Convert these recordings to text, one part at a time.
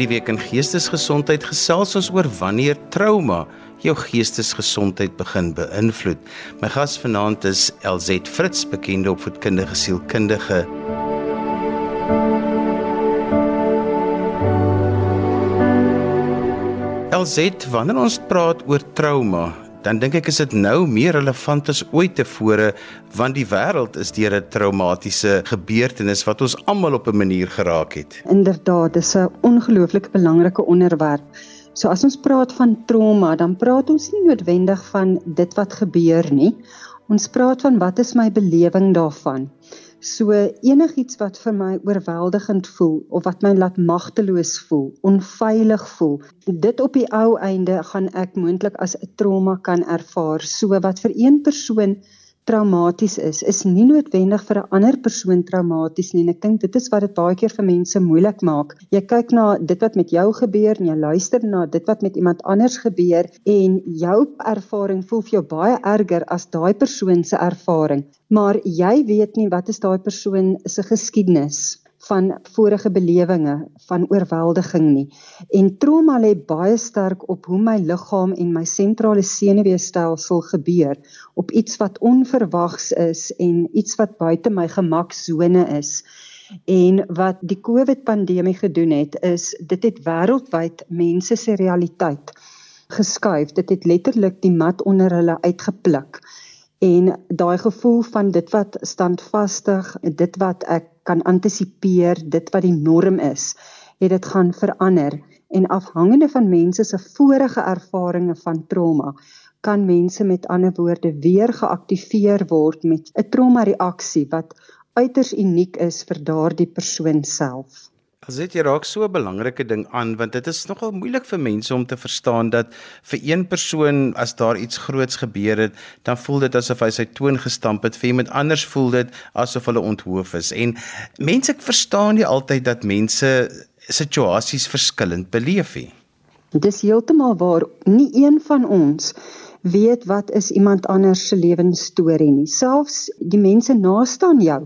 Hierdie week in Geestesgesondheid gesels ons oor wanneer trauma jou geestesgesondheid begin beïnvloed. My gas vanaand is LZ Fritz, bekende opvoedkundige sielkundige. LZ, wanneer ons praat oor trauma, dan dink ek is dit nou meer relevant as ooit tevore want die wêreld is deur 'n traumatiese gebeurtenis wat ons almal op 'n manier geraak het. Inderdaad, dis 'n ongelooflik belangrike onderwerp. So as ons praat van trauma, dan praat ons nie noodwendig van dit wat gebeur nie. Ons praat van wat is my belewing daarvan? So enigiets wat vir my oorweldigend voel of wat my laat magteloos voel, onveilig voel, dit op die ou einde gaan ek moontlik as 'n trauma kan ervaar. So wat vir een persoon traumaties is, is nie noodwendig vir 'n ander persoon traumaties nie. En ek dink dit is wat dit baie keer vir mense moeilik maak. Jy kyk na dit wat met jou gebeur en jy luister na dit wat met iemand anders gebeur en jou ervaring voel vir jou baie erger as daai persoon se ervaring. Maar jy weet nie wat is daai persoon se geskiedenis van vorige belewinge van oorweldiging nie. En trauma lê baie sterk op hoe my liggaam en my sentrale senuweestelsel gebeur, op iets wat onverwags is en iets wat buite my gemaksone is. En wat die COVID pandemie gedoen het is dit het wêreldwyd mense se realiteit geskuif. Dit het letterlik die mat onder hulle uitgepluk en daai gevoel van dit wat standvastig, dit wat ek kan antisipeer, dit wat die norm is, het dit gaan verander en afhangende van mense se vorige ervarings van trauma kan mense met ander woorde weer geaktiveer word met 'n trauma reaksie wat uiters uniek is vir daardie persoon self. As dit jy raak so 'n belangrike ding aan want dit is nogal moeilik vir mense om te verstaan dat vir een persoon as daar iets groots gebeur het, dan voel dit asof hy sy toon gestamp het. Vir iemand anders voel dit asof hulle onthoof is. En mense verstaan nie altyd dat mense situasies verskillend beleef nie. Dis heeltemal waar nie een van ons weet wat is iemand anders se lewensstorie nie. Selfs die mense naaste aan jou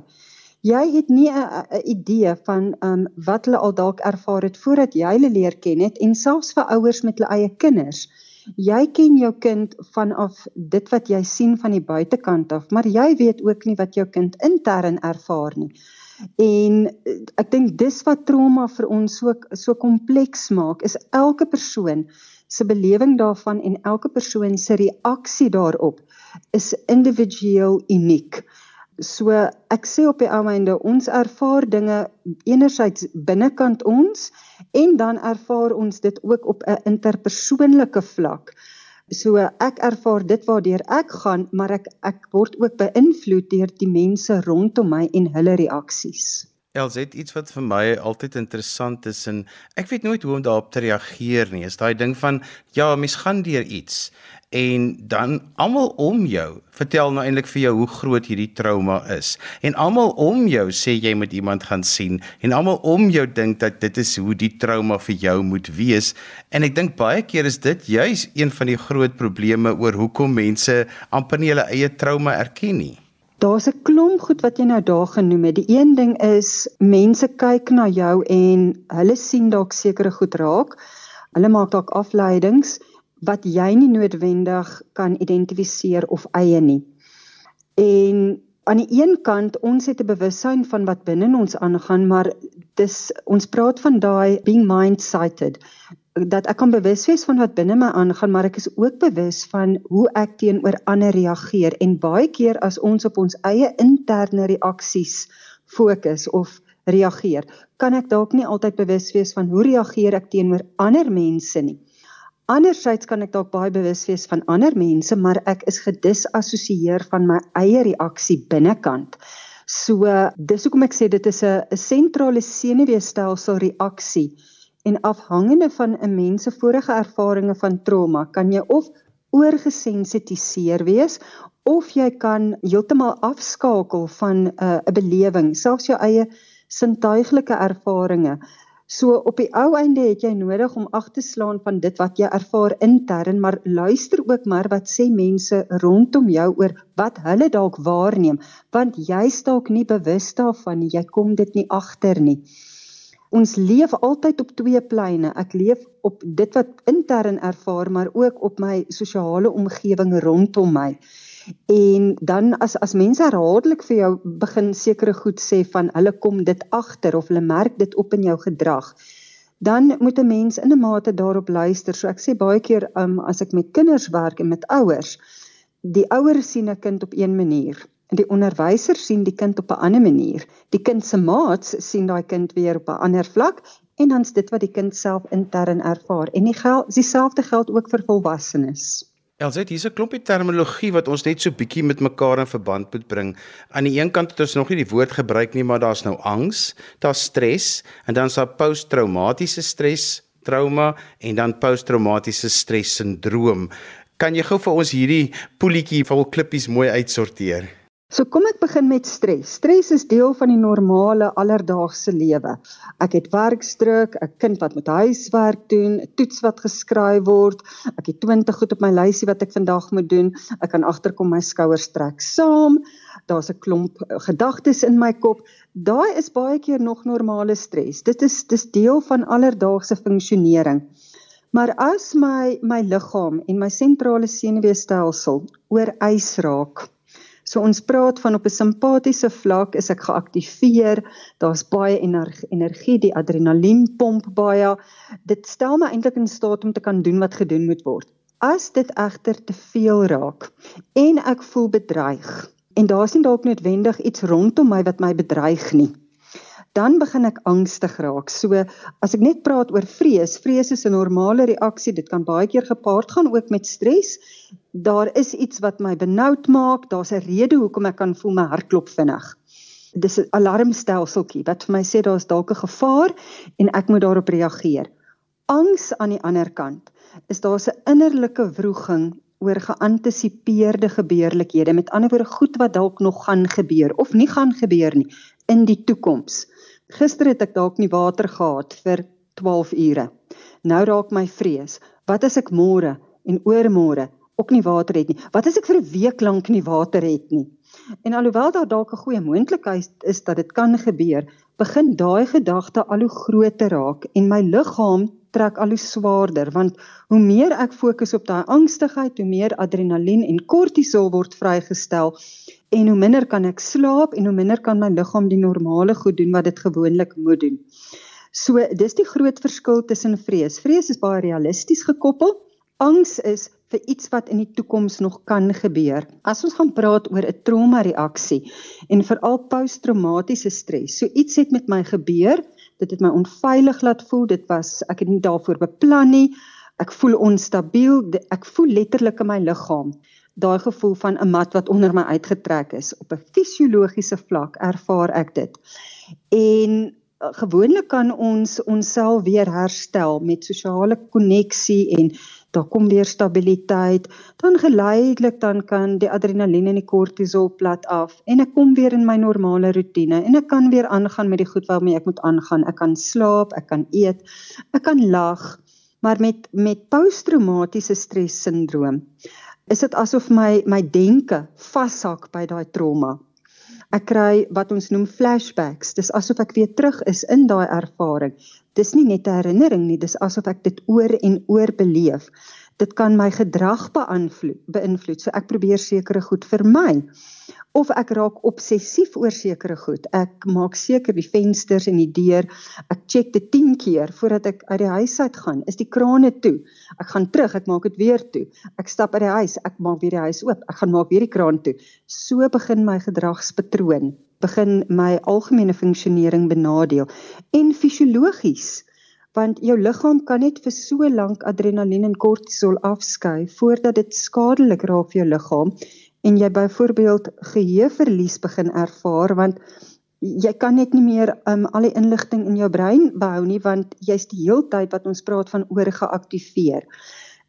jy het nie 'n idee van um wat hulle al dalk ervaar het voordat jy hulle leer ken het en selfs vir ouers met hulle eie kinders. Jy ken jou kind vanaf dit wat jy sien van die buitekant af, maar jy weet ook nie wat jou kind intern ervaar nie. En eh, ek dink dis wat trauma vir ons so so kompleks maak, is elke persoon se belewing daarvan en elke persoon se reaksie daarop is individueel uniek. So ek sê op die einde ons ervaar dinge enerzijds binnekant ons en dan ervaar ons dit ook op 'n interpersoonlike vlak. So ek ervaar dit waardeur ek gaan, maar ek ek word ook beïnvloed deur die mense rondom my en hulle reaksies. LZ iets wat vir my altyd interessant is en ek weet nooit hoe om daarop te reageer nie. Is daai ding van ja, mens gaan deur iets en dan almal om jou vertel nou eintlik vir jou hoe groot hierdie trauma is. En almal om jou sê jy moet iemand gaan sien en almal om jou dink dat dit is hoe die trauma vir jou moet wees. En ek dink baie keer is dit juis een van die groot probleme oor hoekom mense amper nie hulle eie trauma erken nie. Daar's 'n klomp goed wat jy nou daar genoem het. Die een ding is mense kyk na jou en hulle sien dalk sekere goed raak. Hulle maak dalk afleidings wat jy nie noodwendig kan identifiseer of eie nie. En aan die een kant ons het 'n bewussyn van wat binne ons aangaan, maar dis ons praat van daai being mind sighted dat ek kan bewus wees van wat binne my aangaan, maar ek is ook bewus van hoe ek teenoor ander reageer en baie keer as ons op ons eie interne reaksies fokus of reageer, kan ek dalk nie altyd bewus wees van hoe reageer ek teenoor ander mense nie. Andersyds kan ek dalk baie bewus wees van ander mense, maar ek is gedisassosieer van my eie reaksie binnekant. So dis hoekom ek sê dit is 'n 'n sentrale senuweestelsel reaksie en afhangende van 'n mens se vorige ervarings van trauma kan jy of oorgesensitiseer wees of jy kan heeltemal afskakel van 'n uh, 'n belewing, selfs jou eie sintuiglike ervarings So op die ou einde het jy nodig om ag te slaan van dit wat jy ervaar intern, maar luister ook maar wat sê mense rondom jou oor wat hulle dalk waarneem, want jy is dalk nie bewus daarvan nie, jy kom dit nie agter nie. ons leef altyd op twee pleine. Ek leef op dit wat intern ervaar, maar ook op my sosiale omgewing rondom my. En dan as as mense herhaaldelik vir jou begin sekere goed sê van hulle kom dit agter of hulle merk dit op in jou gedrag, dan moet 'n mens in 'n mate daarop luister. So ek sê baie keer um, as ek met kinders werk en met ouers, die ouers sien 'n kind op een manier en die onderwyser sien die kind op 'n ander manier. Die kind se maats sien daai kind weer op 'n ander vlak en dan's dit wat die kind self intern ervaar. En die geld dieselfde geld ook vir volwassenes. Elsit, hier's 'n klompie terminologie wat ons net so bietjie met mekaar in verband moet bring. Aan die een kant het ons nog nie die woord gebruik nie, maar daar's nou angs, daar's stres en dan's daar posttraumatiese stres, trauma en dan posttraumatiese stres sindroom. Kan jy gou vir ons hierdie poeltjie vol klippies mooi uitsorteer? So kom ek begin met stres. Stres is deel van die normale alledaagse lewe. Ek het werkdruk, 'n kind wat moet huiswerk doen, 'n toets wat geskryf word, ek het 20 goed op my lysie wat ek vandag moet doen. Ek kan agterkom my skouers trek saam. Daar's 'n klomp eh, gedagtes in my kop. Daai is baie keer nog normale stres. Dit is dis deel van alledaagse funksionering. Maar as my my liggaam en my sentrale senuweestelsel oorwys raak, So ons praat van op 'n simpatiese vlak is ek geaktiveer. Daar's baie energie, die adrenalien pomp baie. Dit stel my eintlik in staat om te kan doen wat gedoen moet word. As dit egter te veel raak en ek voel bedreig en daar's nie dalk noodwendig iets rondom my wat my bedreig nie dan begin ek angstig raak. So as ek net praat oor vrees, vrees is 'n normale reaksie. Dit kan baie keer gepaard gaan ook met stres. Daar is iets wat my benoud maak. Daar's 'n rede hoekom ek kan voel my hart klop vinnig. Dis 'n alarmstelseltjie wat vir my sê daar's dalk 'n gevaar en ek moet daarop reageer. Angs aan die ander kant is daar 'n innerlike wroging oor geantisipeerde gebeurlikhede. Met ander woorde, goed wat dalk nog gaan gebeur of nie gaan gebeur nie in die toekoms. Gister het ek dalk nie water gehad vir 12 ure. Nou raak my vrees. Wat as ek môre en oormôre ook nie water het nie? Wat as ek vir 'n week lank nie water het nie? En alhoewel daar dalk 'n goeie moontlikheid is dat dit kan gebeur, begin daai gedagte al hoe groter raak en my liggaam trek al hoe swaarder want hoe meer ek fokus op daai angstigheid, hoe meer adrenalien en kortisol word vrygestel en hoe minder kan ek slaap en hoe minder kan my liggaam die normale goed doen wat dit gewoonlik moet doen. So dis die groot verskil tussen vrees. Vrees is baie realisties gekoppel. Angs is vir iets wat in die toekoms nog kan gebeur. As ons gaan praat oor 'n trauma reaksie en veral posttraumatiese stres. So iets het met my gebeur, dit het my onveilig laat voel. Dit was ek het nie daarvoor beplan nie. Ek voel onstabiel. Ek voel letterlik in my liggaam daai gevoel van 'n mat wat onder my uitgetrek is op 'n fisiologiese vlak ervaar ek dit. En uh, gewoonlik kan ons onsself weer herstel met sosiale koneksie en daar kom weer stabiliteit, dan geleidelik dan kan die adrenalien en die kortisol plat af en ek kom weer in my normale rotine en ek kan weer aangaan met die goed waarmee ek moet aangaan. Ek kan slaap, ek kan eet, ek kan lag, maar met met posttraumatiese stres sindroom is dit asof my my denke vashak by daai trauma. Ek kry wat ons noem flashbacks. Dis asof ek weer terug is in daai ervaring. Dis nie net 'n herinnering nie, dis asof ek dit oor en oor beleef. Dit kan my gedrag beïnvloed. So ek probeer sekere goed vermy of ek raak obsessief oor sekere goed. Ek maak seker die vensters en die deur, ek check dit 10 keer voordat ek uit die huis uit gaan. Is die krane toe? Ek gaan terug, ek maak dit weer toe. Ek stap uit die huis, ek maak weer die huis oop. Ek gaan maak weer die kraan toe. So begin my gedragspatroon, begin my algemene funksionering benadeel en fisiologies want jou liggaam kan net vir so lank adrenalien en kortisol afskei voordat dit skadelik raak vir jou liggaam en jy byvoorbeeld geheueverlies begin ervaar want jy kan net nie meer um, al die inligting in jou brein behou nie want jy's die heeltyd wat ons praat van oorgeaktiveer.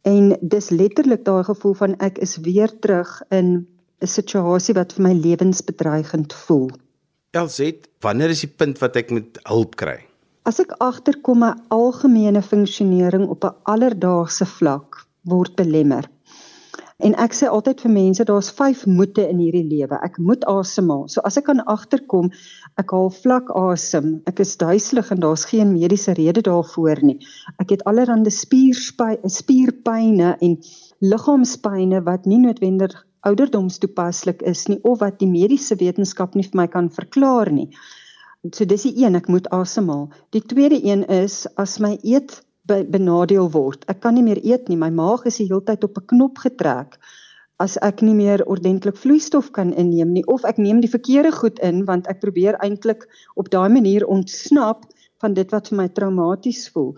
En dis letterlik daai gevoel van ek is weer terug in 'n situasie wat vir my lewensbedreigend voel. LZ, wanneer is die punt wat ek moet hulp kry? As ek agterkom my algemene funksionering op 'n alledaagse vlak word belemmer En ek sê altyd vir mense daar's 5 moete in hierdie lewe. Ek moet asemhaal. So as ek kan agterkom, ek haal vlak asem. Ek is duiselig en daar's geen mediese rede daarvoor nie. Ek het allerlei spierpyne en liggaamspyne wat nie noodwendig ouderdomstoepaslik is nie of wat die mediese wetenskap nie vir my kan verklaar nie. So dis die een ek moet asemhaal. Die tweede een is as my eet benadeel word. Ek kan nie meer eet nie. My maag is die hele tyd op 'n knop getrek as ek nie meer ordentlik vloeistof kan inneem nie of ek neem die verkeerde goed in want ek probeer eintlik op daai manier ontsnap van dit wat vir my traumaties voel.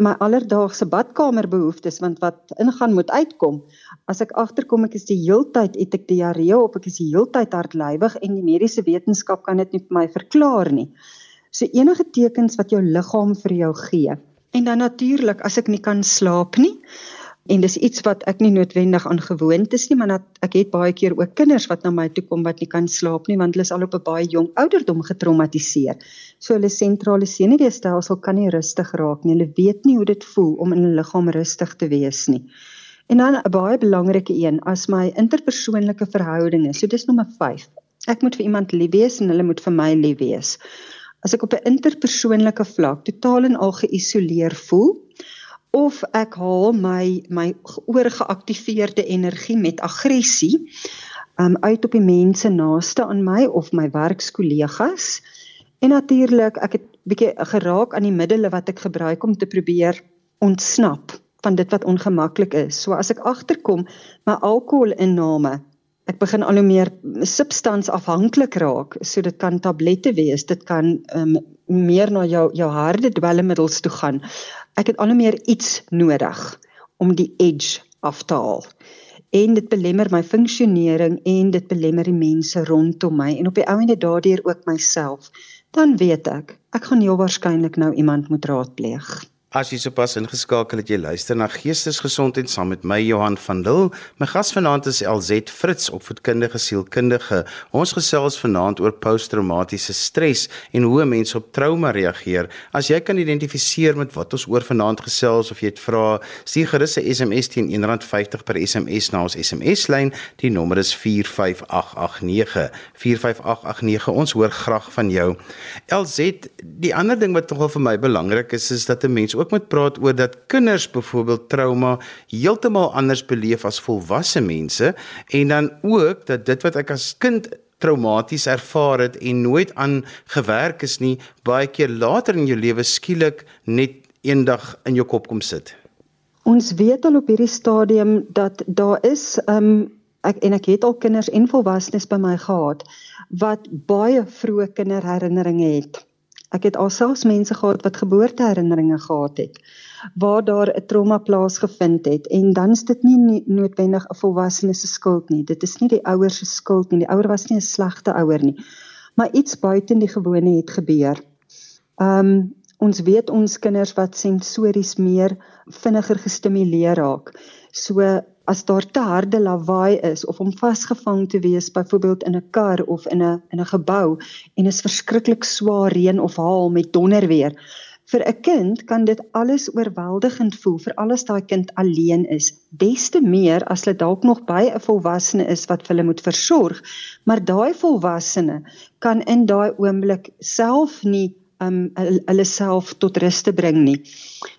My alledaagse badkamerbehoeftes want wat ingaan moet uitkom. As ek agterkom ek is die heeltyd het ek diarree of ek is die heeltyd hartlywig en die mediese wetenskap kan dit nie vir my verklaar nie. So enige tekens wat jou liggaam vir jou gee. En dan natuurlik as ek nie kan slaap nie, en dis iets wat ek nie noodwendig aan gewoond is nie maar dat ek het baie keer ook kinders wat na my toe kom wat nie kan slaap nie want hulle is al op 'n baie jong ouderdom getraumatiseer. So hulle sentrale senuweestelsel kan nie rustig raak nie. Hulle weet nie hoe dit voel om in hulle liggaam rustig te wees nie. En dan 'n baie belangrike een as my interpersoonlike verhoudinge. So dis nommer 5. Ek moet vir iemand lief wees en hulle moet vir my lief wees. As ek op 'n interpersoonlike vlak totaal en al geïsoleer voel, of ek haal my my oorgeaktiveerde energie met aggressie um uit op die mense naaste aan my of my werkskollegas. En natuurlik ek het bietjie geraak aan die middele wat ek gebruik om te probeer ontsnap van dit wat ongemaklik is. So as ek agterkom my alkoholinname ek begin al hoe meer substansafhanklik raak. So dit kan tablette wees dit kan um, meer na jou jou harde dwelmmiddels toe gaan ek het al meer iets nodig om die edge af te haal. En dit belemmer my funksionering en dit belemmer die mense rondom my en op die ou ende daardeur ook myself. Dan weet ek, ek gaan heel waarskynlik nou iemand moet raadpleeg. As jy sopas ingeskakel het, jy luister na Geestesgesondheid saam met my Johan van Dil. My gas vanaand is LZ Fritz, opvoedkundige sielkundige. Ons gesels vanaand oor posttraumatiese stres en hoe mense op trauma reageer. As jy kan identifiseer met wat ons oor vanaand gesels of jy het vra, stuur gerus 'n SMS teen R1.50 per SMS na ons SMS-lyn. Die nommer is 45889. 45889. Ons hoor graag van jou. LZ, die ander ding wat tog vir my belangrik is, is dat 'n mens ook moet praat oor dat kinders byvoorbeeld trauma heeltemal anders beleef as volwasse mense en dan ook dat dit wat ek as kind traumaties ervaar het en nooit aan gewerk is nie baie keer later in jou lewe skielik net eendag in jou kop kom sit. Ons weet al op hierdie stadium dat daar is um ek en ek het al kinders en volwassenes by my gehad wat baie vroeë kinderherinneringe het. Ek het alselfs mense gehad wat geboorteherinneringe gehad het waar daar 'n trauma plaasgevind het en dan is dit nie noodwendig 'n volwassene se skuld nie. Dit is nie die ouers se skuld nie. Die ouer was nie 'n slegte ouer nie. Maar iets buiten die gewone het gebeur. Um ons weet ons kinders wat sensories meer vinniger gestimuleer raak. So as daar te harde lawaai is of om vasgevang te wees byvoorbeeld in 'n kar of in 'n in 'n gebou en is verskriklik swaar reën of haal met donder weer vir 'n kind kan dit alles oorweldigend voel vir alles daai kind alleen is. Des te meer as hulle dalk nog by 'n volwassene is wat hulle moet versorg maar daai volwassene kan in daai oomblik self nie um hulle self tot rus te bring nie.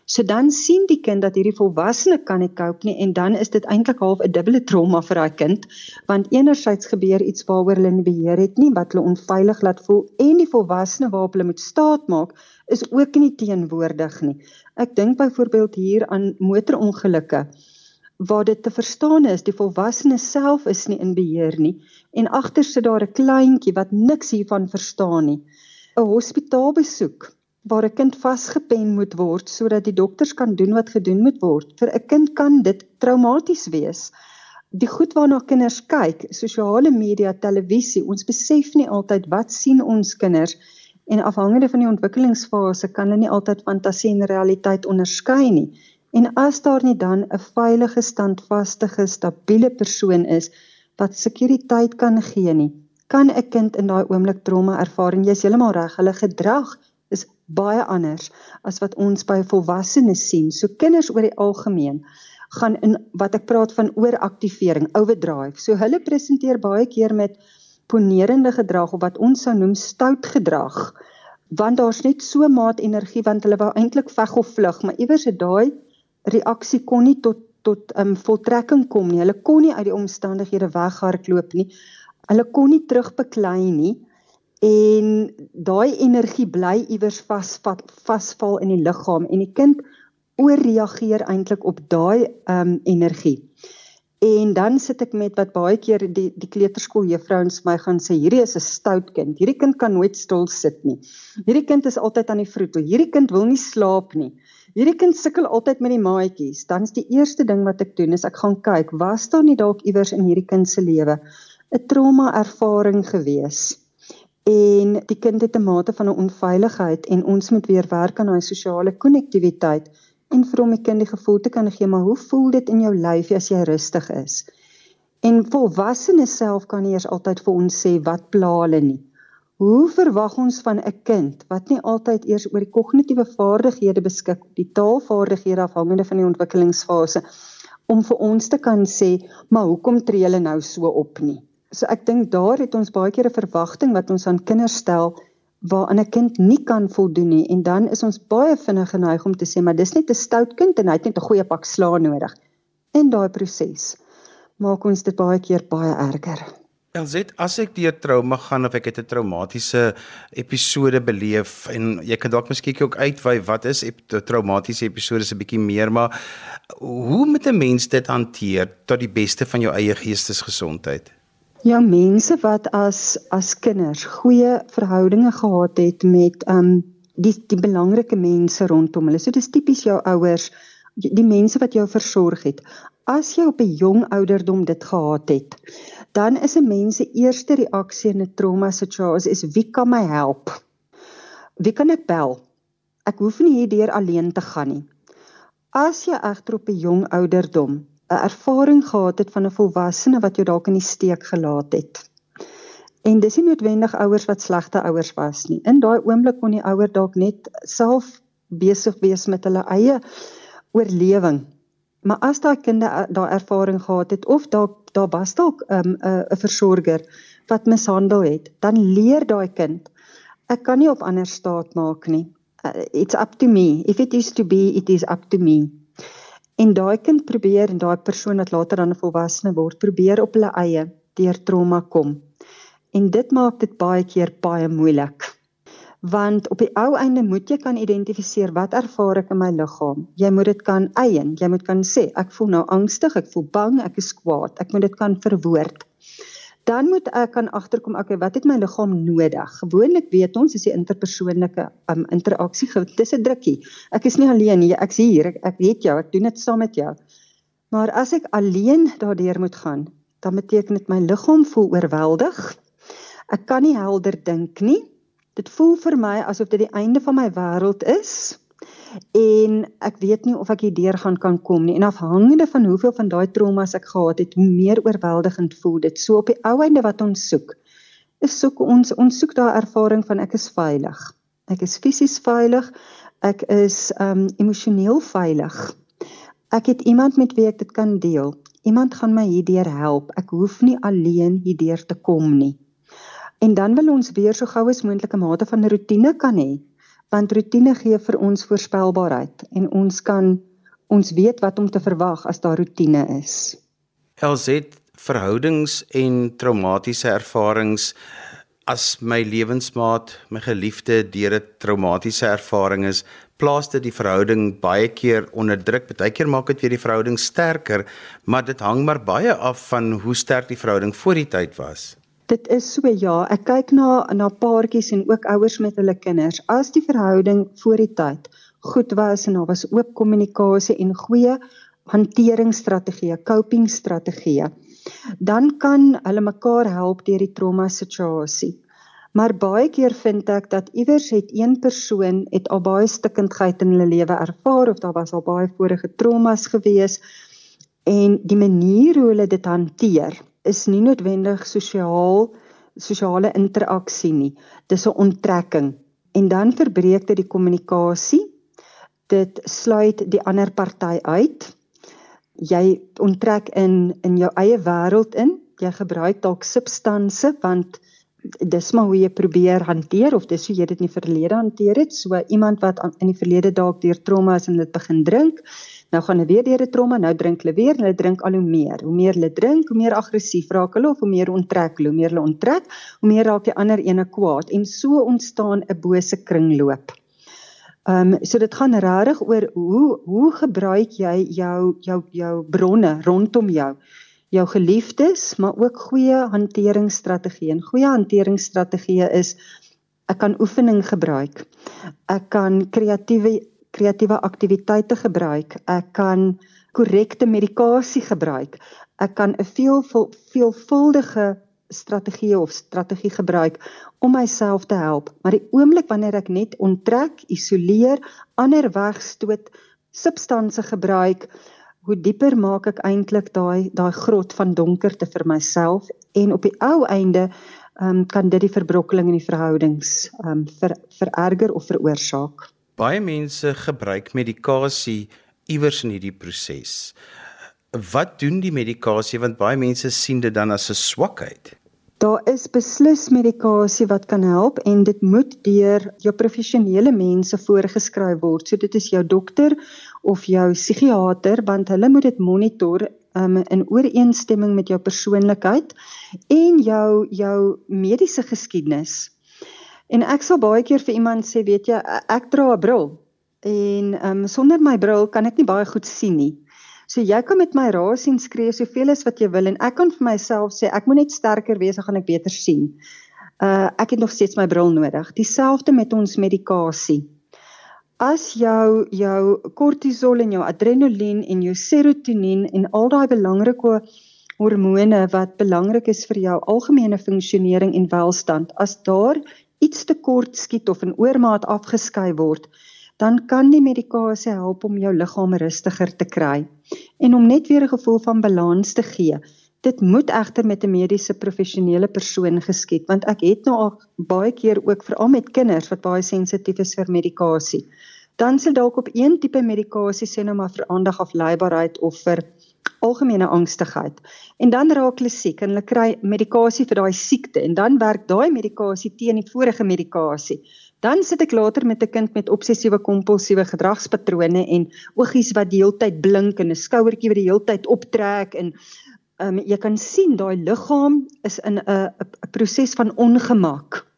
So dan sien die kind dat hierdie volwassene kan nie cope nie en dan is dit eintlik half 'n dubbele trauma vir daai kind want enerzijds gebeur iets waaroor hulle nie beheer het nie wat hulle onveilig laat voel en die volwassene waarop hulle moet staatmaak is ook nie teenwoordig nie. Ek dink byvoorbeeld hier aan motorongelukke waar dit te verstaan is die volwassene self is nie in beheer nie en agter sit daar 'n kleintjie wat niks hiervan verstaan nie. 'n hospitaalbesoek waar 'n kind vasgepen moet word sodat die dokters kan doen wat gedoen moet word. Vir 'n kind kan dit traumaties wees. Die goed waarna kinders kyk, sosiale media, televisie, ons besef nie altyd wat sien ons kinders en afhangende van die ontwikkelingsfase kan hulle nie altyd fantasie en realiteit onderskei nie. En as daar nie dan 'n veilige, standvaste, stabiele persoon is wat sekuriteit kan gee nie, kan 'n kind in daai oomblik trauma ervaar en jy's heeltemal reg, hulle gedrag is baie anders as wat ons by volwassenes sien. So kinders oor die algemeen, gaan in wat ek praat van ooraktivering, overdrive. So hulle presenteer baie keer met ponerende gedrag of wat ons sou noem stout gedrag. Want daar's net so maat energie want hulle wou eintlik veg of vlug, maar iewers het daai reaksie kon nie tot tot 'n um, voltrekking kom nie. Hulle kon nie uit die omstandighede weghardloop nie. Hulle kon nie terugbeklei nie en daai energie bly iewers vasvat vasval in die liggaam en die kind ooreageer eintlik op daai um energie. En dan sit ek met wat baie keer die die kleuterskool juffrouens my gaan sê hierdie is 'n stout kind. Hierdie kind kan nooit stil sit nie. Hierdie kind is altyd aan die vroetel. Hierdie kind wil nie slaap nie. Hierdie kind sukkel altyd met die maatjies. Dan is die eerste ding wat ek doen is ek gaan kyk, was daar nie dalk iewers in hierdie kind se lewe 'n trauma ervaring gewees? En die kind het 'n mate van 'n onveiligheid en ons moet weer werk aan daai sosiale konnektiwiteit en vir hom 'n kind die gevoel te kan gee maar hoe voel dit in jou lyf as jy rustig is? En volwassenes self kan nie eers altyd vir ons sê wat pla hulle nie. Hoe verwag ons van 'n kind wat nie altyd eers oor die kognitiewe vaardighede beskik, die taalvaardighede afhangende van die ontwikkelingsfase om vir ons te kan sê, maar hoekom tree hulle nou so op nie? So ek dink daar het ons baie keer 'n verwagting wat ons aan kinders stel waaraan 'n kind nie kan voldoen nie en dan is ons baie vinnig geneig om te sê maar dis net 'n stout kind en hy het net 'n goeie pak slaag nodig. In daai proses maak ons dit baie keer baie erger. Elzet, as ek deur trauma gaan of ek het 'n traumatiese episode beleef en jy kan dalk miskien ook uitwy wat is 'n traumatiese episode is 'n bietjie meer, maar hoe moet 'n mens dit hanteer tot die beste van jou eie geestesgesondheid? Ja, mense wat as as kinders goeie verhoudinge gehad het met um die die belangrike mense rondom hulle. So dis tipies jou ouers, die mense wat jou versorg het. As jy op 'n jong ouderdom dit gehad het, dan is 'n mens se eerste reaksie in 'n trauma situasie is wie kan my help? Wie kan ek bel? Ek hoef nie hierdeur alleen te gaan nie. As jy egter op 'n jong ouderdom 'n ervaring gehad het van 'n volwassene wat jou dalk in die steek gelaat het. En dis nie noodwendig ouers wat slegte ouers was nie. In daai oomblik kon die ouer dalk net self besig wees met hulle eie oorlewing. Maar as daai kind daai ervaring gehad het of dalk daar was dalk 'n um, 'n versorger wat mishandel het, dan leer daai kind ek kan nie op ander staat maak nie. Uh, it's up to me. If it is to be, it is up to me. En daai kind probeer en daai persoon wat later dan 'n volwassene word, probeer op hulle eie deur trauma kom. En dit maak dit baie keer baie moeilik. Want op die ou einde moet jy kan identifiseer wat ervaar ek in my liggaam. Jy moet dit kan eien. Jy moet kan sê ek voel nou angstig, ek voel bang, ek is kwaad. Ek moet dit kan verwoord dan moet ek kan agterkom okay wat het my liggaam nodig? Gewoonlik weet ons is die interpersoonlike um, interaksie dis 'n drukkie. Ek is nie alleen nie ek's hier ek, ek het jou ek doen dit saam met jou. Maar as ek alleen daardeur moet gaan dan beteken dit my liggaam voel oorweldig. Ek kan nie helder dink nie. Dit voel vir my asof dit die einde van my wêreld is en ek weet nie of ek hierdeur gaan kan kom nie. En afhangende van hoeveel van daai traumas ek gehad het hoe meer oorweldigend voel dit. So op die ou einde wat ons soek is soek ons ons soek daai ervaring van ek is veilig. Ek is fisies veilig. Ek is um emosioneel veilig. Ek het iemand met wie ek dit kan deel. Iemand gaan my hierdeur help. Ek hoef nie alleen hierdeur te kom nie. En dan wil ons weer so gou as moontlik 'n mate van rotine kan hê want rotine gee vir ons voorspelbaarheid en ons kan ons weet wat om te verwag as daar rotine is. LZ verhoudings en traumatiese ervarings as my lewensmaat, my geliefde deur 'n traumatiese ervaring is, plaas dit die verhouding baie keer onder druk. Partykeer maak dit weer die verhouding sterker, maar dit hang maar baie af van hoe sterk die verhouding voor die tyd was. Dit is so ja, ek kyk na na paartjies en ook ouers met hulle kinders. As die verhouding voor die tyd goed was en daar was oop kommunikasie en goeie hanteringsstrategieë, coping strategieë, dan kan hulle mekaar help deur die trauma situasie. Maar baie keer vind ek dat iewers het een persoon het al baie stikkindheid in hulle lewe ervaar of daar was al baie vorige traumas gewees en die manier hoe hulle dit hanteer is nie noodwendig sosiaal sosiale interaksie nie. Dis 'n onttrekking en dan verbreek dit die kommunikasie. Dit sluit die ander party uit jy onttrek in in jou eie wêreld in. Jy gebruik dalk substansie want dis maar hoe jy probeer hanteer of dis hoe jy dit in die verlede hanteer het. So iemand wat in die verlede dalk deur trauma is en dit begin drink, nou gaan hulle weer deur 'n trauma, nou drink hulle weer en hulle drink al hoe meer. Hoe meer hulle drink, hoe meer aggressief raak hulle of hoe meer onttrek hulle, hoe meer hulle onttrek, hoe meer raak die ander ene kwaad en so ontstaan 'n bose kringloop. Ehm um, so dit gaan regtig oor hoe hoe gebruik jy jou jou jou bronne rondom jou jou geliefdes, maar ook goeie hanteringsstrategieë. En goeie hanteringsstrategieë is ek kan oefening gebruik. Ek kan kreatiewe kreatiewe aktiwiteite gebruik. Ek kan korrekte medikasie gebruik. Ek kan 'n veel veelvuldige strategie of strategie gebruik om myself te help. Maar die oomblik wanneer ek net onttrek, isoleer, ander wegstoot, substansie gebruik, hoe dieper maak ek eintlik daai daai grot van donkerte vir myself en op die ou einde um, kan dit die verbrokkeling in die verhoudings um, ver, vererger of veroorsaak. Baie mense gebruik medikasie iewers in hierdie proses. Wat doen die medikasie want baie mense sien dit dan as 'n swakheid? Daar is beslis medikasie wat kan help en dit moet deur jou professionele mense voorgeskryf word. So dit is jou dokter of jou psigiater want hulle moet dit monitor um, in ooreenstemming met jou persoonlikheid en jou jou mediese geskiedenis. En ek sal baie keer vir iemand sê, weet jy, ek dra 'n bril en um, sonder my bril kan ek nie baie goed sien nie. So jy kan met my raas en skree soveel as wat jy wil en ek kan vir myself sê ek moet net sterker wees, dan gaan ek beter sien. Uh ek het nog steeds my bril nodig. Dieselfde met ons medikasie. As jou jou kortisol en jou adrenalien en jou serotonien en al daai belangrike hormone wat belangrik is vir jou algemene funksionering en welstand, as daar iets tekort skiet of in oormaat afgeskei word, dan kan die medikasie help om jou liggaam rustiger te kry en om net weer 'n gevoel van balans te gee. Dit moet egter met 'n mediese professionele persoon geskied want ek het nou al baie keer ook veral met kinders wat baie sensitief is vir medikasie. Dan sal dalk op een tipe medikasie sê nou maar vir aandag afleibaarheid of vir algemene angstigheid. En dan raak hulle siek en hulle kry medikasie vir daai siekte en dan werk daai medikasie teen die vorige medikasie. Dan sit ek later met 'n kind met obsessiewe kompulsiewe gedragspatrone en oogies wat die hele tyd blink en 'n skouertjie wat die hele tyd optrek en um, jy kan sien daai liggaam is in 'n proses van ongemak.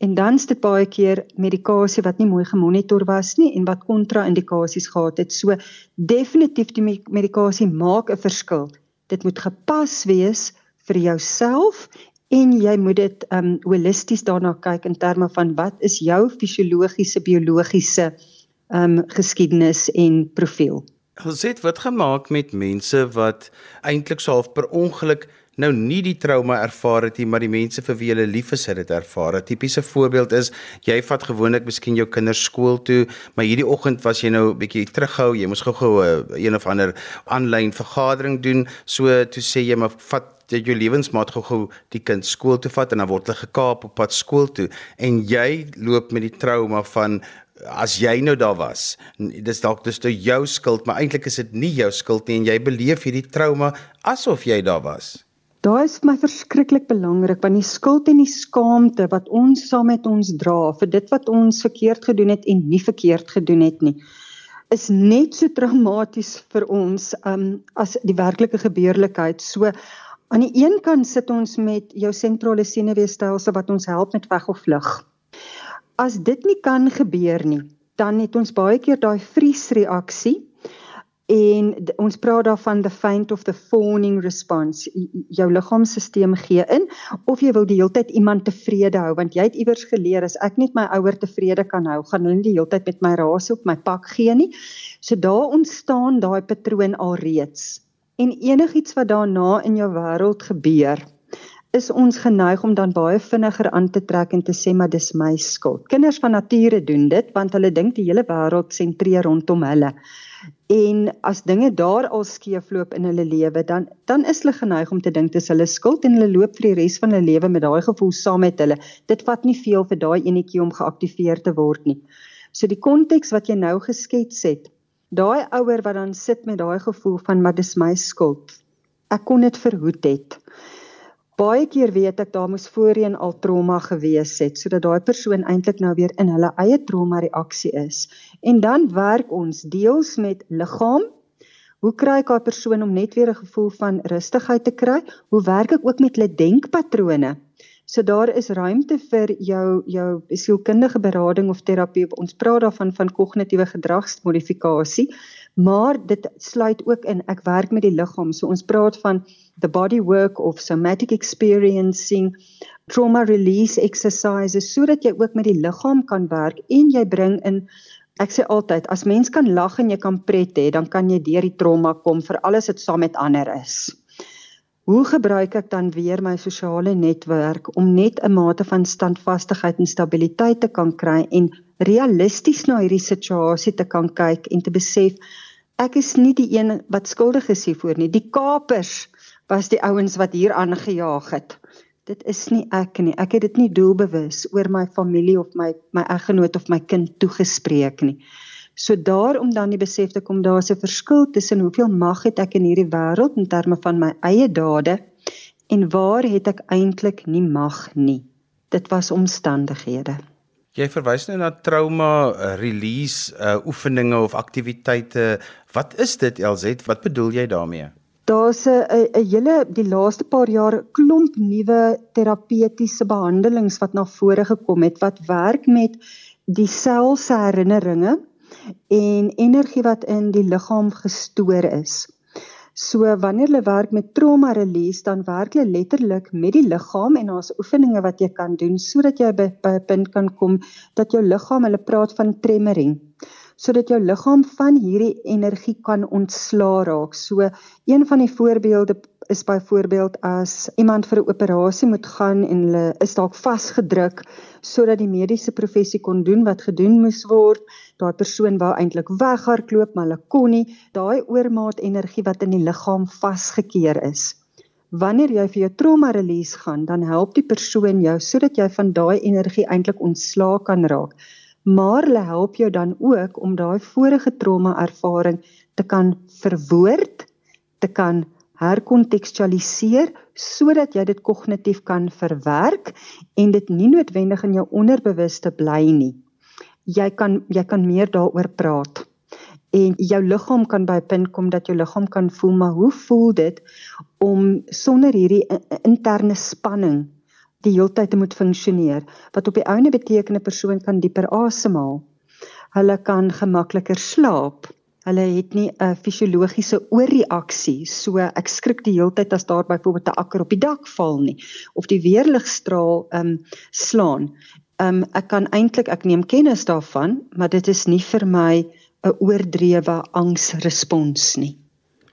En dan sit baie keer medikasie wat nie mooi gemonitor was nie en wat kontra-indikasies gehad het. So definitief die medikasie maak 'n verskil. Dit moet gepas wees vir jouself en jy moet dit um holisties daarna kyk in terme van wat is jou fisiologiese biologiese um geskiedenis en profiel. Het wat gemaak met mense wat eintlik so half per ongeluk nou nie die trauma ervaar het nie, maar die mense vir wie hulle lief is het dit ervaar. 'n Tipiese voorbeeld is jy vat gewoonlik miskien jou kinders skool toe, maar hierdie oggend was jy nou 'n bietjie terughou, jy moes gou-gou 'n een of ander aanlyn vergadering doen, so toe sê jy maar vat jy jou lewensmaat gou-gou die kind skool toe vat en dan word hulle gekaap op pad skool toe. En jy loop met die trauma van as jy nou daar was dis dalk dis toe jou skuld maar eintlik is dit nie jou skuld nie en jy beleef hierdie trauma asof jy daar was Daar is vir my verskriklik belangrik want die skuld en die skaamte wat ons saam met ons dra vir dit wat ons verkeerd gedoen het en nie verkeerd gedoen het nie is net so traumaties vir ons um, as die werklike gebeurlikheid. So Aan die een kant sit ons met jou sentrale senuweestelsel wat ons help met veg of vlug. As dit nie kan gebeur nie, dan het ons baie keer daai vriesreaksie en ons praat daarvan the faint of the fawning response. Jou liggaamstelsel gee in of jy wil die hele tyd iemand tevrede hou want jy het iewers geleer as ek net my ouer tevrede kan hou, gaan hulle nie die hele tyd met my raas op my pak gee nie. So daar ontstaan daai patroon alreeds en enigiets wat daarna in jou wêreld gebeur is ons geneig om dan baie vinniger aan te trek en te sê maar dis my skuld. Kinders van nature doen dit want hulle dink die hele wêreld sentreer rondom hulle. En as dinge daar al skeefloop in hulle lewe, dan dan is hulle geneig om te dink dis hulle skuld en hulle loop vir die res van hulle lewe met daai gevoel saam met hulle. Dit vat nie veel vir daai enetjie om geaktiveer te word nie. So die konteks wat jy nou geskets het, Daai ouer wat dan sit met daai gevoel van maar dis my skuld. Ek kon dit verhoed het. Baie keer weet ek daar moes voorheen al trauma gewees het sodat daai persoon eintlik nou weer in hulle eie trauma reaksie is. En dan werk ons deels met liggaam. Hoe kry ek daai persoon om net weer 'n gevoel van rustigheid te kry? Hoe werk ek ook met hulle denkpatrone? So daar is ruimte vir jou jou sielkundige berading of terapie. Ons praat daarvan van kognitiewe gedragsmodifikasie, maar dit sluit ook in ek werk met die liggaam. So ons praat van the body work of somatic experiencing, trauma release exercises sodat jy ook met die liggaam kan werk en jy bring in Ek sê altyd as mens kan lag en jy kan pret hê, dan kan jy deur die trauma kom vir alles wat saam met ander is. Hoe gebruik ek dan weer my sosiale netwerk om net 'n mate van standvastigheid en stabiliteit te kan kry en realisties na hierdie situasie te kan kyk en te besef ek is nie die een wat skuldig is hiervoor nie. Die kapers was die ouens wat hier aangejaag het. Dit is nie ek nie. Ek het dit nie doelbewus oor my familie of my my eggenoot of my kind toegespreek nie. So daarom dan die besef te kom daar's 'n verskil tussen hoeveel mag het ek in hierdie wêreld in terme van my eie dade en waar het ek eintlik nie mag nie. Dit was omstandighede. Jy verwys nou na trauma uh, release uh, oefeninge of aktiwiteite. Wat is dit LZ? Wat bedoel jy daarmee? Daar's 'n hele die laaste paar jaar klomp nuwe terapeutiese behandelings wat na vore gekom het wat werk met die selse herinneringe en energie wat in die liggaam gestoor is. So wanneer hulle werk met trauma release dan werk hulle letterlik met die liggaam en daar's oefeninge wat jy kan doen sodat jy by 'n punt kan kom dat jou liggaam, hulle praat van tremoring, sodat jou liggaam van hierdie energie kan ontslaa raak. So een van die voorbeelde is byvoorbeeld as iemand vir 'n operasie moet gaan en hulle is dalk vasgedruk sodat die mediese professie kon doen wat gedoen moes word. Daai persoon wou eintlik weghardloop, maar hulle kon nie. Daai oormaat energie wat in die liggaam vasgekeer is. Wanneer jy vir jou trauma release gaan, dan help die persoon jou sodat jy van daai energie eintlik ontslaa kan raak. Maar hulle help jou dan ook om daai vorige trauma ervaring te kan verwoord, te kan herkontekstualiseer sodat jy dit kognitief kan verwerk en dit nie noodwendig in jou onderbewuste bly nie. Jy kan jy kan meer daaroor praat. En jou liggaam kan by 'n punt kom dat jou liggaam kan voel maar hoe voel dit om sonder hierdie interne spanning die heeltyd moet funksioneer wat op die ouene beteken 'n persoon kan dieper asemhaal. Hulle kan gemakliker slaap Hulle het nie 'n fisiologiese oorreaksie, so ek skrik die hele tyd as daar byvoorbeeld 'n akker op die dak val nie of die weerligstraal ehm um, slaan. Ehm um, ek kan eintlik ek neem kennis daarvan, maar dit is nie vir my 'n oordrewe angsrespons nie.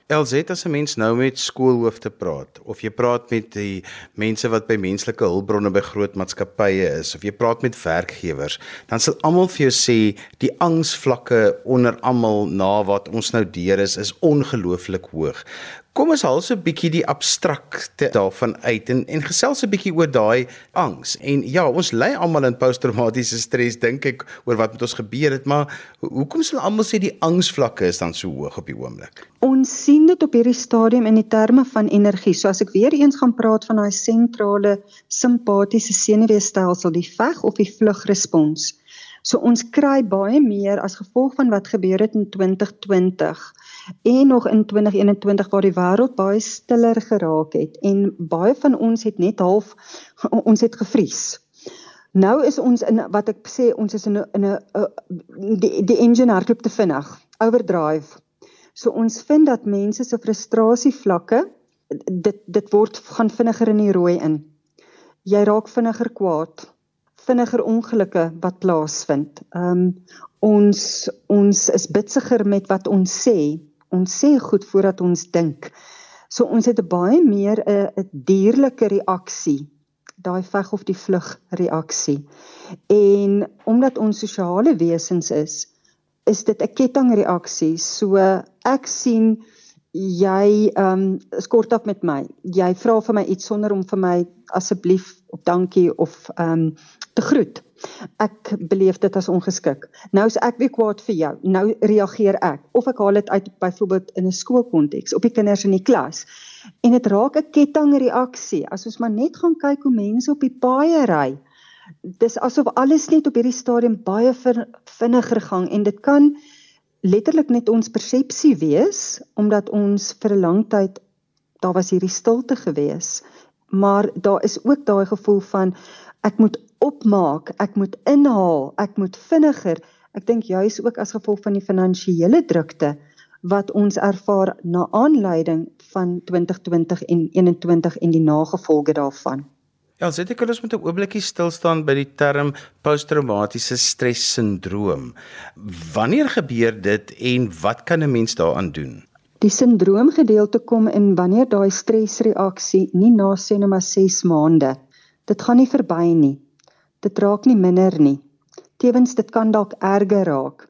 LZ as 'n mens nou met skoolhoofde praat of jy praat met die mense wat by menslike hulpbronne by groot maatskappye is of jy praat met werkgewers, dan sal almal vir jou sê die angsvlakke onder almal na wat ons nou deur is is ongelooflik hoog. Kom ons haal so 'n bietjie die abstrakte daarvan uit en en gesels 'n bietjie oor daai angs. En ja, ons lê almal in posttraumatiese stres dink ek oor wat met ons gebeur het, maar hoekom sal almal sê die angsvlakke is dan so hoog op die oomblik? Ons sien dit op hierdie stadium in die terme van energie. So as ek weer eens gaan praat van daai sentrale simpatiese senuweestelsel, die veg of die vlugrespons. So ons kry baie meer as gevolg van wat gebeur het in 2020 en nog in 2021 waar die wêreld baie stiller geraak het en baie van ons het net half ons het gevries. Nou is ons in wat ek sê ons is in 'n 'n die die engine hardloop te vinnig, overdrive. So ons vind dat mense se frustrasie vlakke dit dit word gaan vinniger in die rooi in. Jy raak vinniger kwaad, vinniger ongelukke wat plaasvind. Ehm um, ons ons is bitsiger met wat ons sê ons sê goed voordat ons dink. So ons het 'n baie meer 'n dierlike reaksie, daai veg of die vlug reaksie. En omdat ons sosiale wesens is, is dit 'n kettingreaksie. So ek sien jy ehm um, skort af met my. Jy vra vir my iets sonder om vir my asseblief of dankie of ehm um, te groet. Ek beleef dit as ongeskik. Nou is ek weer kwaad vir jou. Nou reageer ek of ek haal dit uit byvoorbeeld in 'n skoolkonteks op die kinders in die klas. En dit raak 'n kettingreaksie. As ons maar net gaan kyk hoe mense op die paaie ry. Dis asof alles net op hierdie stadium baie vinniger gaan en dit kan letterlik net ons persepsie wees omdat ons vir 'n lang tyd daar was hierdie stilte gewees. Maar daar is ook daai gevoel van ek moet opmaak, ek moet inhaal, ek moet vinniger. Ek dink juis ook as gevolg van die finansiële drukte wat ons ervaar na aanleiding van 2020 en 21 en die nagevolge daarvan. Ja, sê ek ons moet 'n oombliekie stil staan by die term posttraumatiese stressindroom. Wanneer gebeur dit en wat kan 'n mens daaraan doen? Die sindroomgedeelte kom in wanneer daai stresreaksie nie na sê net maar 6 maande. Dit gaan nie verby nie dit raak nie minder nie. Tewens dit kan dalk erger raak.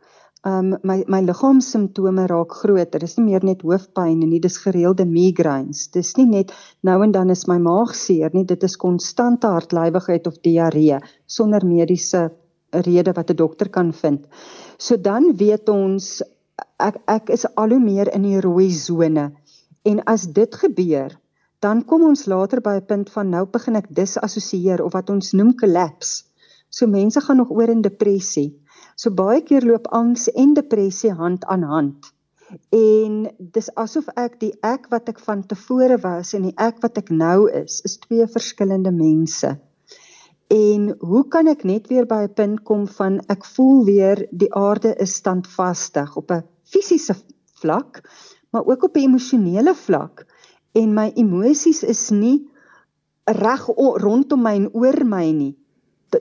Um my my liggaamssimptome raak groter. Dis nie meer net hoofpyn nie, dis gereelde migraines. Dis nie net nou en dan is my maag seer nie, dit is konstante hartlywigheid of diarree sonder mediese rede wat 'n dokter kan vind. So dan weet ons ek ek is al hoe meer in die rooi sone. En as dit gebeur, dan kom ons later by 'n punt van nou begin ek disassosieer of wat ons noem collapse. So mense gaan nog oor in depressie. So baie keer loop angs en depressie hand aan hand. En dis asof ek die ek wat ek van tevore was en die ek wat ek nou is, is twee verskillende mense. En hoe kan ek net weer by 'n punt kom van ek voel weer die aarde is standvastig op 'n fisiese vlak, maar ook op 'n emosionele vlak en my emosies is nie reg rondom my en oor my nie.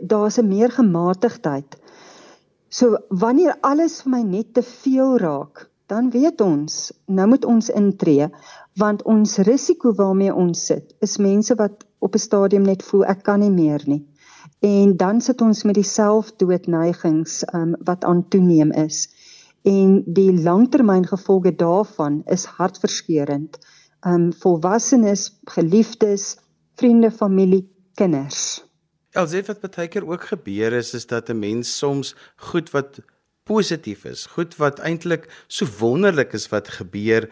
Daar's 'n meer gematigdheid. So wanneer alles vir my net te veel raak, dan weet ons, nou moet ons intree want ons risiko waarmee ons sit is mense wat op 'n stadium net voel ek kan nie meer nie. En dan sit ons met die selfdoodneigings um, wat aan toeneem is. En die langtermyngevolge daarvan is hartverskeurende um volwassenes, geliefdes, vriende, familie, kinders. Alsef wat baie keer ook gebeur is is dat 'n mens soms goed wat positief is, goed wat eintlik so wonderlik is wat gebeur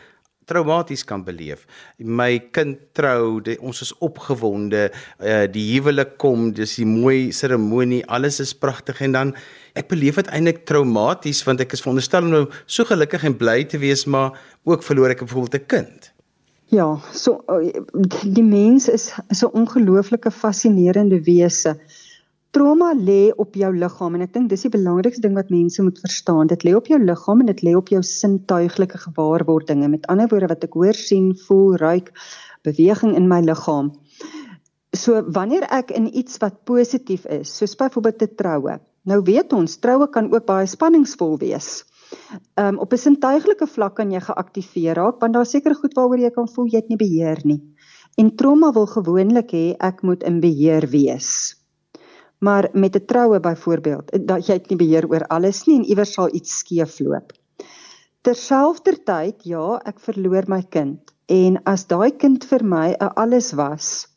traumaties kan beleef. My kind trou, die, ons is opgewonde, uh, die huwelik kom, dis die mooi seremonie, alles is pragtig en dan ek beleef dit eintlik traumaties want ek is veronderstel om nou so gelukkig en bly te wees, maar ook verloor ek byvoorbeeld 'n kind. Ja, so eh, die mens is is 'n ongelooflike fascinerende wese. Trauma lê op jou liggaam en ek dink dis die belangrikste ding wat mense moet verstaan. Dit lê op jou liggaam en dit lê op jou sintuiglike gewaarwordinge. Met ander woorde wat ek hoor, sien, voel, ruik, beweging in my liggaam. So wanneer ek in iets wat positief is, soos byvoorbeeld 'n troue. Nou weet ons, troue kan ook baie spanningsvol wees. Um op 'n sintuiglike vlak kan jy geaktiveer raak want daar seker goed waaroor jy kan voel jy het nie beheer nie. En trauma wil gewoonlik hê ek moet in beheer wees. Maar met 'n troue byvoorbeeld, dat jy het nie beheer oor alles nie en iewers sal iets skeefloop. Terselfdertyd, ja, ek verloor my kind en as daai kind vir my 'n alles was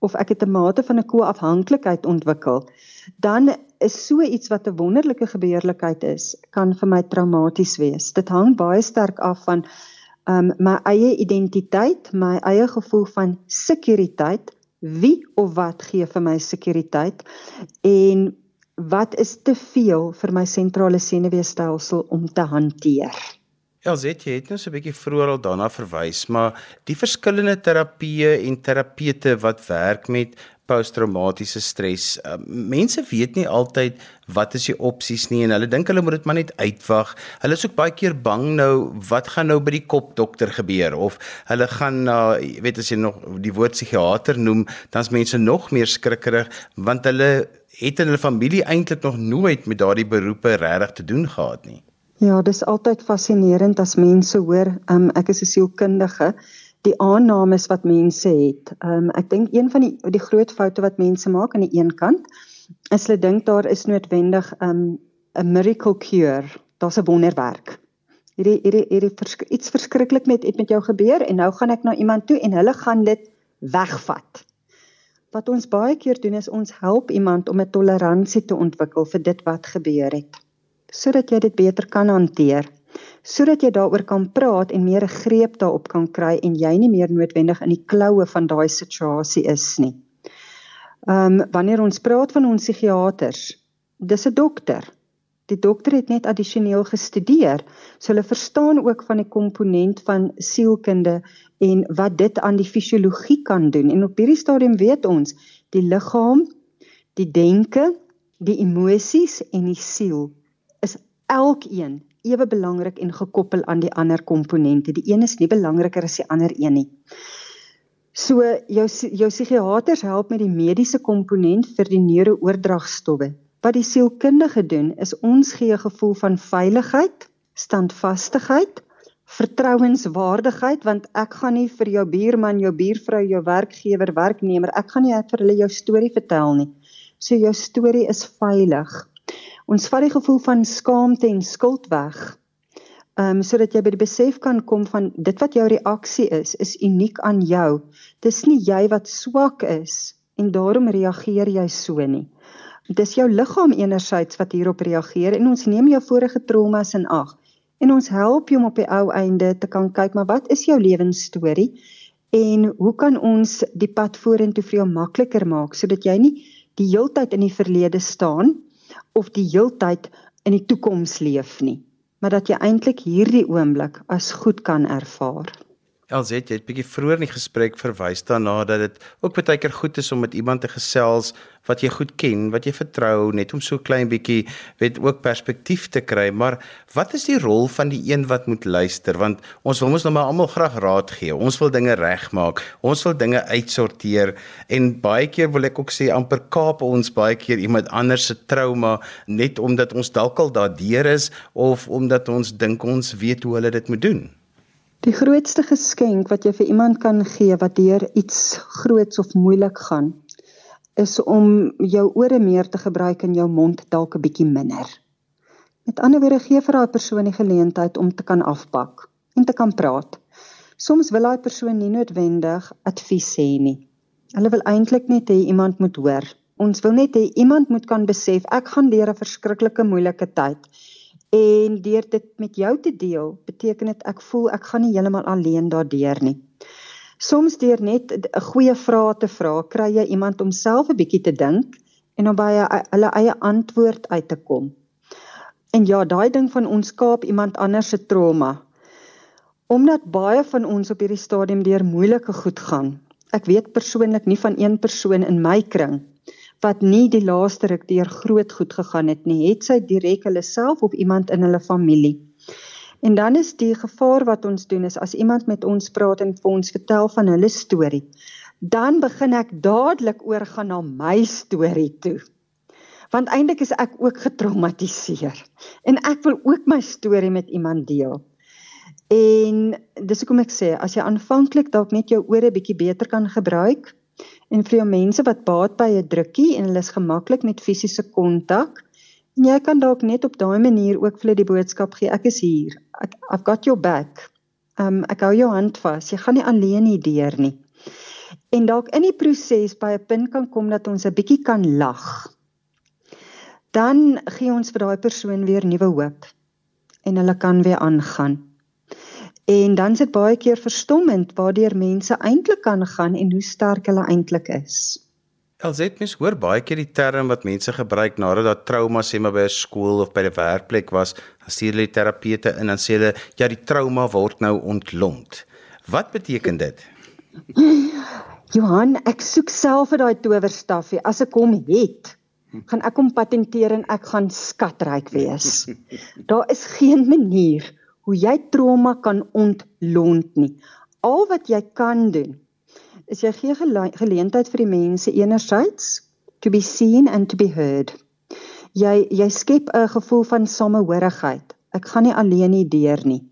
of ek het 'n mate van 'n koafhanklikheid ontwikkel, dan is so iets wat 'n wonderlike gebeurlikheid is, kan vir my traumaties wees. Dit hang baie sterk af van um my eie identiteit, my eie gevoel van sekuriteit, wie of wat gee vir my sekuriteit en wat is te veel vir my sentrale senuweestelsel om te hanteer. Elzet, jy het nou so 'n bietjie vroeër al daarna verwys, maar die verskillende terapieë en terapete wat werk met posttraumatiese stres. Uh, mense weet nie altyd wat is die opsies nie en hulle dink hulle moet dit maar net uitwag. Hulle is ook baie keer bang nou wat gaan nou by die kopdokter gebeur of hulle gaan na uh, weet as jy nog die woord psigiater noem, dan's mense nog meer skrikkerig want hulle het in hulle familie eintlik nog nooit met daardie beroepe regtig te doen gehad nie. Ja, dis altyd fascinerend as mense hoor, um, ek is 'n sielkundige die aannames wat mense het. Ehm um, ek dink een van die die groot foute wat mense maak aan die een kant is hulle dink daar is noodwendig 'n um, 'n miracle cure. Daar's 'n wonderwerk. Hierdie hierdie hierdie versk iets verskriklik met het met jou gebeur en nou gaan ek na iemand toe en hulle gaan dit wegvat. Wat ons baie keer doen is ons help iemand om 'n toleransie te ontwikkel vir dit wat gebeur het, sodat jy dit beter kan hanteer, sodat jy daaroor kan praat en meer 'n greep daarop kan kry en jy nie meer noodwendig in die kloue van daai situasie is nie. Ehm um, wanneer ons praat van ons psigiaters, dis 'n dokter. Die dokter het net addisioneel gestudeer, so hulle verstaan ook van die komponent van sielkunde en wat dit aan die fisiologie kan doen. En op hierdie stadium weet ons, die liggaam, die denke, die emosies en die siel is elkeen ewe belangrik en gekoppel aan die ander komponente. Die een is nie belangriker as die ander een nie. So jou jou psigiaters help met die mediese komponent vir die neurooordragstowwe Wat die sielkundige doen is ons gee 'n gevoel van veiligheid, standvastigheid, vertrouenswaardigheid want ek gaan nie vir jou buurman, jou buurvrou, jou werkgewer, werknemer, ek gaan nie vir hulle jou storie vertel nie. So jou storie is veilig. Ons vat die gevoel van skaamte en skuld weg. Ehm um, sodat jy by die besef kan kom van dit wat jou reaksie is, is uniek aan jou. Dis nie jy wat swak is en daarom reageer jy so nie. Dis jou liggaam enerzijds wat hierop reageer en ons neem jou vorige traumas in ag en ons help jou om op die ou einde te kan kyk maar wat is jou lewensstorie en hoe kan ons die pad vorentoe vir jou makliker maak sodat jy nie die heeltyd in die verlede staan of die heeltyd in die toekoms leef nie maar dat jy eintlik hierdie oomblik as goed kan ervaar. LZ jy het bietjie vroeër in die gesprek verwys daarna dat dit ook baie keer goed is om met iemand te gesels wat jy goed ken, wat jy vertrou, net om so klein bietjie weet ook perspektief te kry. Maar wat is die rol van die een wat moet luister? Want ons wil mos nou maar almal graag raad gee. Ons wil dinge regmaak. Ons wil dinge uitsorteer en baie keer wil ek ook sê amper kaap ons baie keer iemand anders se trauma net omdat ons dalk al daardeur is of omdat ons dink ons weet hoe hulle dit moet doen. Die grootste geskenk wat jy vir iemand kan gee wat deur iets groots of moeilik gaan, is om jou ore meer te gebruik en jou mond dalk 'n bietjie minder. Met ander woorde gee vir daai persoon die geleentheid om te kan afpak en te kan praat. Soms wil daai persoon nie noodwendig advies hê nie. Hulle wil eintlik net hê iemand moet hoor. Ons wil net hê iemand moet kan besef ek gaan deur 'n verskriklike moeilike tyd En deur dit met jou te deel, beteken dit ek voel ek gaan nie heeltemal alleen daardeur nie. Soms deur net 'n goeie vrae te vra, kry jy iemand om self 'n bietjie te dink en om by hulle eie antwoord uit te kom. En ja, daai ding van ons kaap iemand anders se trauma. Omdat baie van ons op hierdie stadium deur moeilike goed gaan. Ek weet persoonlik nie van een persoon in my kring wat nie die laaste ruk deur groot goed gegaan het nie, het sy direk hulle self of iemand in hulle familie. En dan is die gevaar wat ons doen is as iemand met ons praat en vir ons vertel van hulle storie, dan begin ek dadelik oorgaan na my storie toe. Want eintlik is ek ook getraumatiseer en ek wil ook my storie met iemand deel. En dis hoekom ek sê as jy aanvanklik dalk net jou ore bietjie beter kan gebruik, En vir jou mense wat baat by 'n drukkie en hulle is gemaklik met fisiese kontak, en jy kan dalk net op daai manier ook vir hulle die boodskap gee, ek is hier. Ek I've got your back. Um ek hou jou hand vas. Jy gaan nie alleen hier deur nie. En dalk in die proses by 'n punt kan kom dat ons 'n bietjie kan lag. Dan gee ons vir daai persoon weer nuwe hoop en hulle kan weer aangaan. En dan is dit baie keer verstommend waardeur mense eintlik kan gaan en hoe sterk hulle eintlik is. Elzet mens hoor baie keer die term wat mense gebruik nadat daar trauma sê maar by 'n skool of by 'n werkplek was, dan stuur hulle terapeute in en sê hulle ja, die trauma word nou ontlont. Wat beteken dit? Johan, ek soek self vir daai towerstafie. As ek hom het, gaan ek hom patenteer en ek gaan skatryk wees. Daar is geen manier hoe jy trauma kan ontlont nie. Al wat jy kan doen is jy gee geleentheid vir die mense enerzijds to be seen and to be heard. Jy jy skep 'n gevoel van samehorigheid. Ek gaan nie alleen hier deur nie.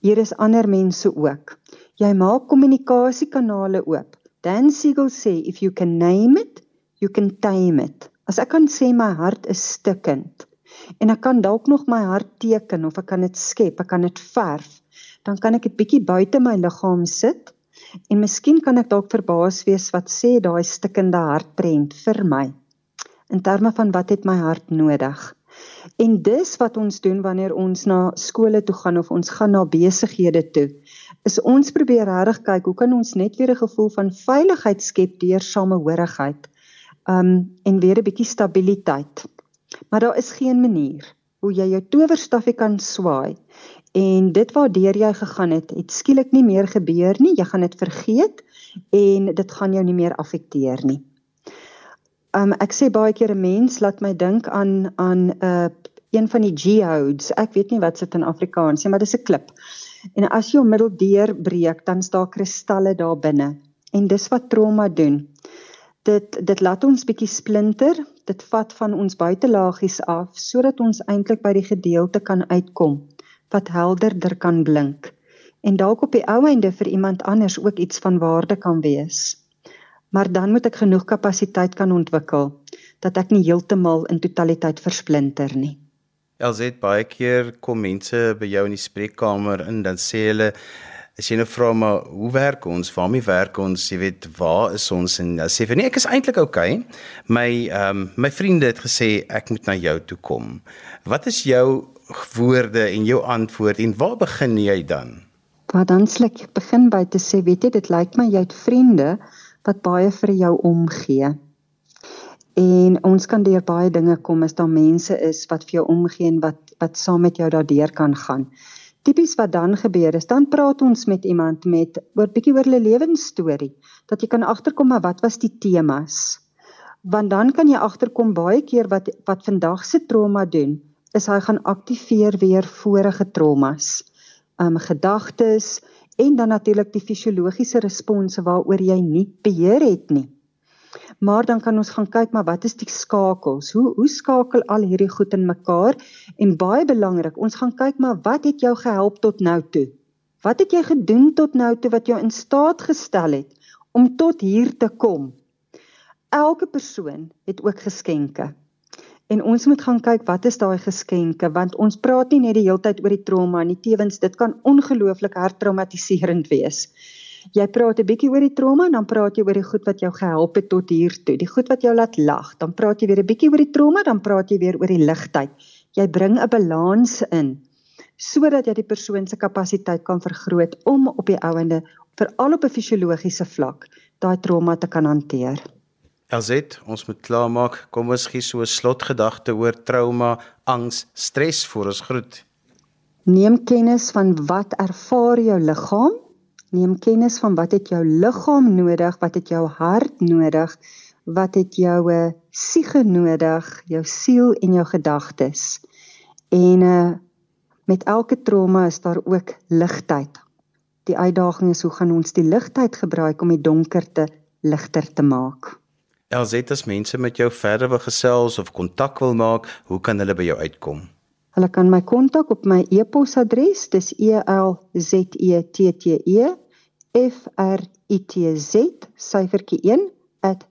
Hier is ander mense ook. Jy maak kommunikasiekanale oop. Dan Siegel sê if you can name it, you can tame it. As ek kan sê my hart is stikkend, en ek kan dalk nog my hart teken of ek kan dit skep, ek kan dit verf, dan kan ek dit bietjie buite my liggaam sit En miskien kan ek dalk verbaas wees wat sê daai stikkende hartprent vir my in terme van wat het my hart nodig. En dis wat ons doen wanneer ons na skole toe gaan of ons gaan na besighede toe. Is ons probeer regtig kyk hoe kan ons net weer 'n gevoel van veiligheid skep deur samehorigheid. Um en weer 'n bietjie stabiliteit. Maar daar is geen manier hoe jy jou towerstafie kan swaai en dit waardeur jy gegaan het, het skielik nie meer gebeur nie. Jy gaan dit vergeet en dit gaan jou nie meer affekteer nie. Um ek sê baie keer 'n mens laat my dink aan aan 'n uh, een van die geodes. Ek weet nie wat dit in Afrikaans is, maar dis 'n klip. En as jy hom middeldeur breek, dan staan kristalle daar binne. En dis wat trauma doen. Dit dit laat ons bietjie splinter. Dit vat van ons buitelaagies af sodat ons eintlik by die gedeelte kan uitkom wat helderder kan blink en dalk op die ou einde vir iemand anders ook iets van waarde kan wees maar dan moet ek genoeg kapasiteit kan ontwikkel dat ek nie heeltemal in totaliteit versplinter nie. Elzet baie keer kom mense by jou in die spreekkamer in dan sê hulle as jy nou vra maar hoe werk ons? Waarmee werk ons? Jy weet, waar is ons? En dan sê vir nee, ek is eintlik. Okay. My ehm um, my vriende het gesê ek moet na jou toe kom. Wat is jou woorde en jou antwoord en waar begin jy dan? Wat dan slik begin by te sê, weet jy, dit lyk my jy het vriende wat baie vir jou omgee. En ons kan deur baie dinge kom as daar mense is wat vir jou omgee en wat wat saam met jou daardeur kan gaan. Tipies wat dan gebeur is dan praat ons met iemand met oor bietjie oor hulle lewensstorie dat jy kan agterkom maar wat was die temas. Want dan kan jy agterkom baie keer wat wat vandag se trauma doen is hy gaan aktiveer weer vorige traumas. Um gedagtes, en dan natuurlik die fisiologiese response waaroor jy nie beheer het nie. Maar dan kan ons gaan kyk maar wat is die skakels? Hoe hoe skakel al hierdie goed in mekaar? En baie belangrik, ons gaan kyk maar wat het jou gehelp tot nou toe? Wat het jy gedoen tot nou toe wat jou in staat gestel het om tot hier te kom? Elke persoon het ook geskenke. En ons moet gaan kyk wat is daai geskenke want ons praat nie net die hele tyd oor die trauma nie, tewens dit kan ongelooflik hertraumatiserend wees. Jy praat 'n bietjie oor die trauma en dan praat jy oor die goed wat jou gehelp het tot hier toe, die goed wat jou laat lag. Dan praat jy weer 'n bietjie oor die trauma, dan praat jy weer oor die ligtheid. Jy bring 'n balans in sodat jy die persoon se kapasiteit kan vergroot om op die ouende veral op 'n fisiologiese vlak daai trauma te kan hanteer. Elzet, ons moet klaarmaak. Kom ons gee so 'n slotgedagte oor trauma, angs, stres voor ons groet. Neem kennis van wat ervaar jou liggaam? Neem kennis van wat het jou liggaam nodig? Wat het jou hart nodig? Wat het jou uh, siege nodig? Jou siel en jou gedagtes. En uh met elke trauma is daar ook ligtheid. Die uitdaging is hoe gaan ons die ligtheid gebruik om die donkerte ligter te maak? Elzet as mense met jou verder wil gesels of kontak wil maak, hoe kan hulle by jou uitkom? Hulle kan my kontak op my e-posadres, dis E L Z E T T E F R I T Z syfertjie 1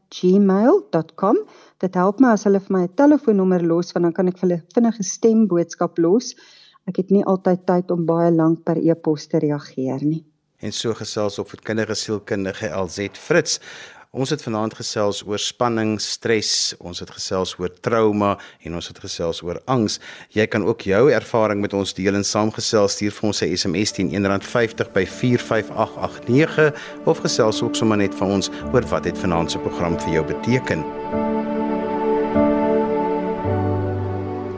@gmail.com. Dit help my as hulle vir my 'n telefoonnommer los want dan kan ek vir hulle vinnige stemboodskap los. Ek het nie altyd tyd om baie lank per e-pos te reageer nie. En so gesels op vir kindergesielkundige LZ Fritz. Ons het vanaand gesels oor spanning, stres, ons het gesels oor trauma en ons het gesels oor angs. Jy kan ook jou ervaring met ons deel en saamgesels stuur vir ons 'n SMS teen R1.50 by 45889 of gesels ook sommer net van ons oor wat het vanaand se program vir jou beteken.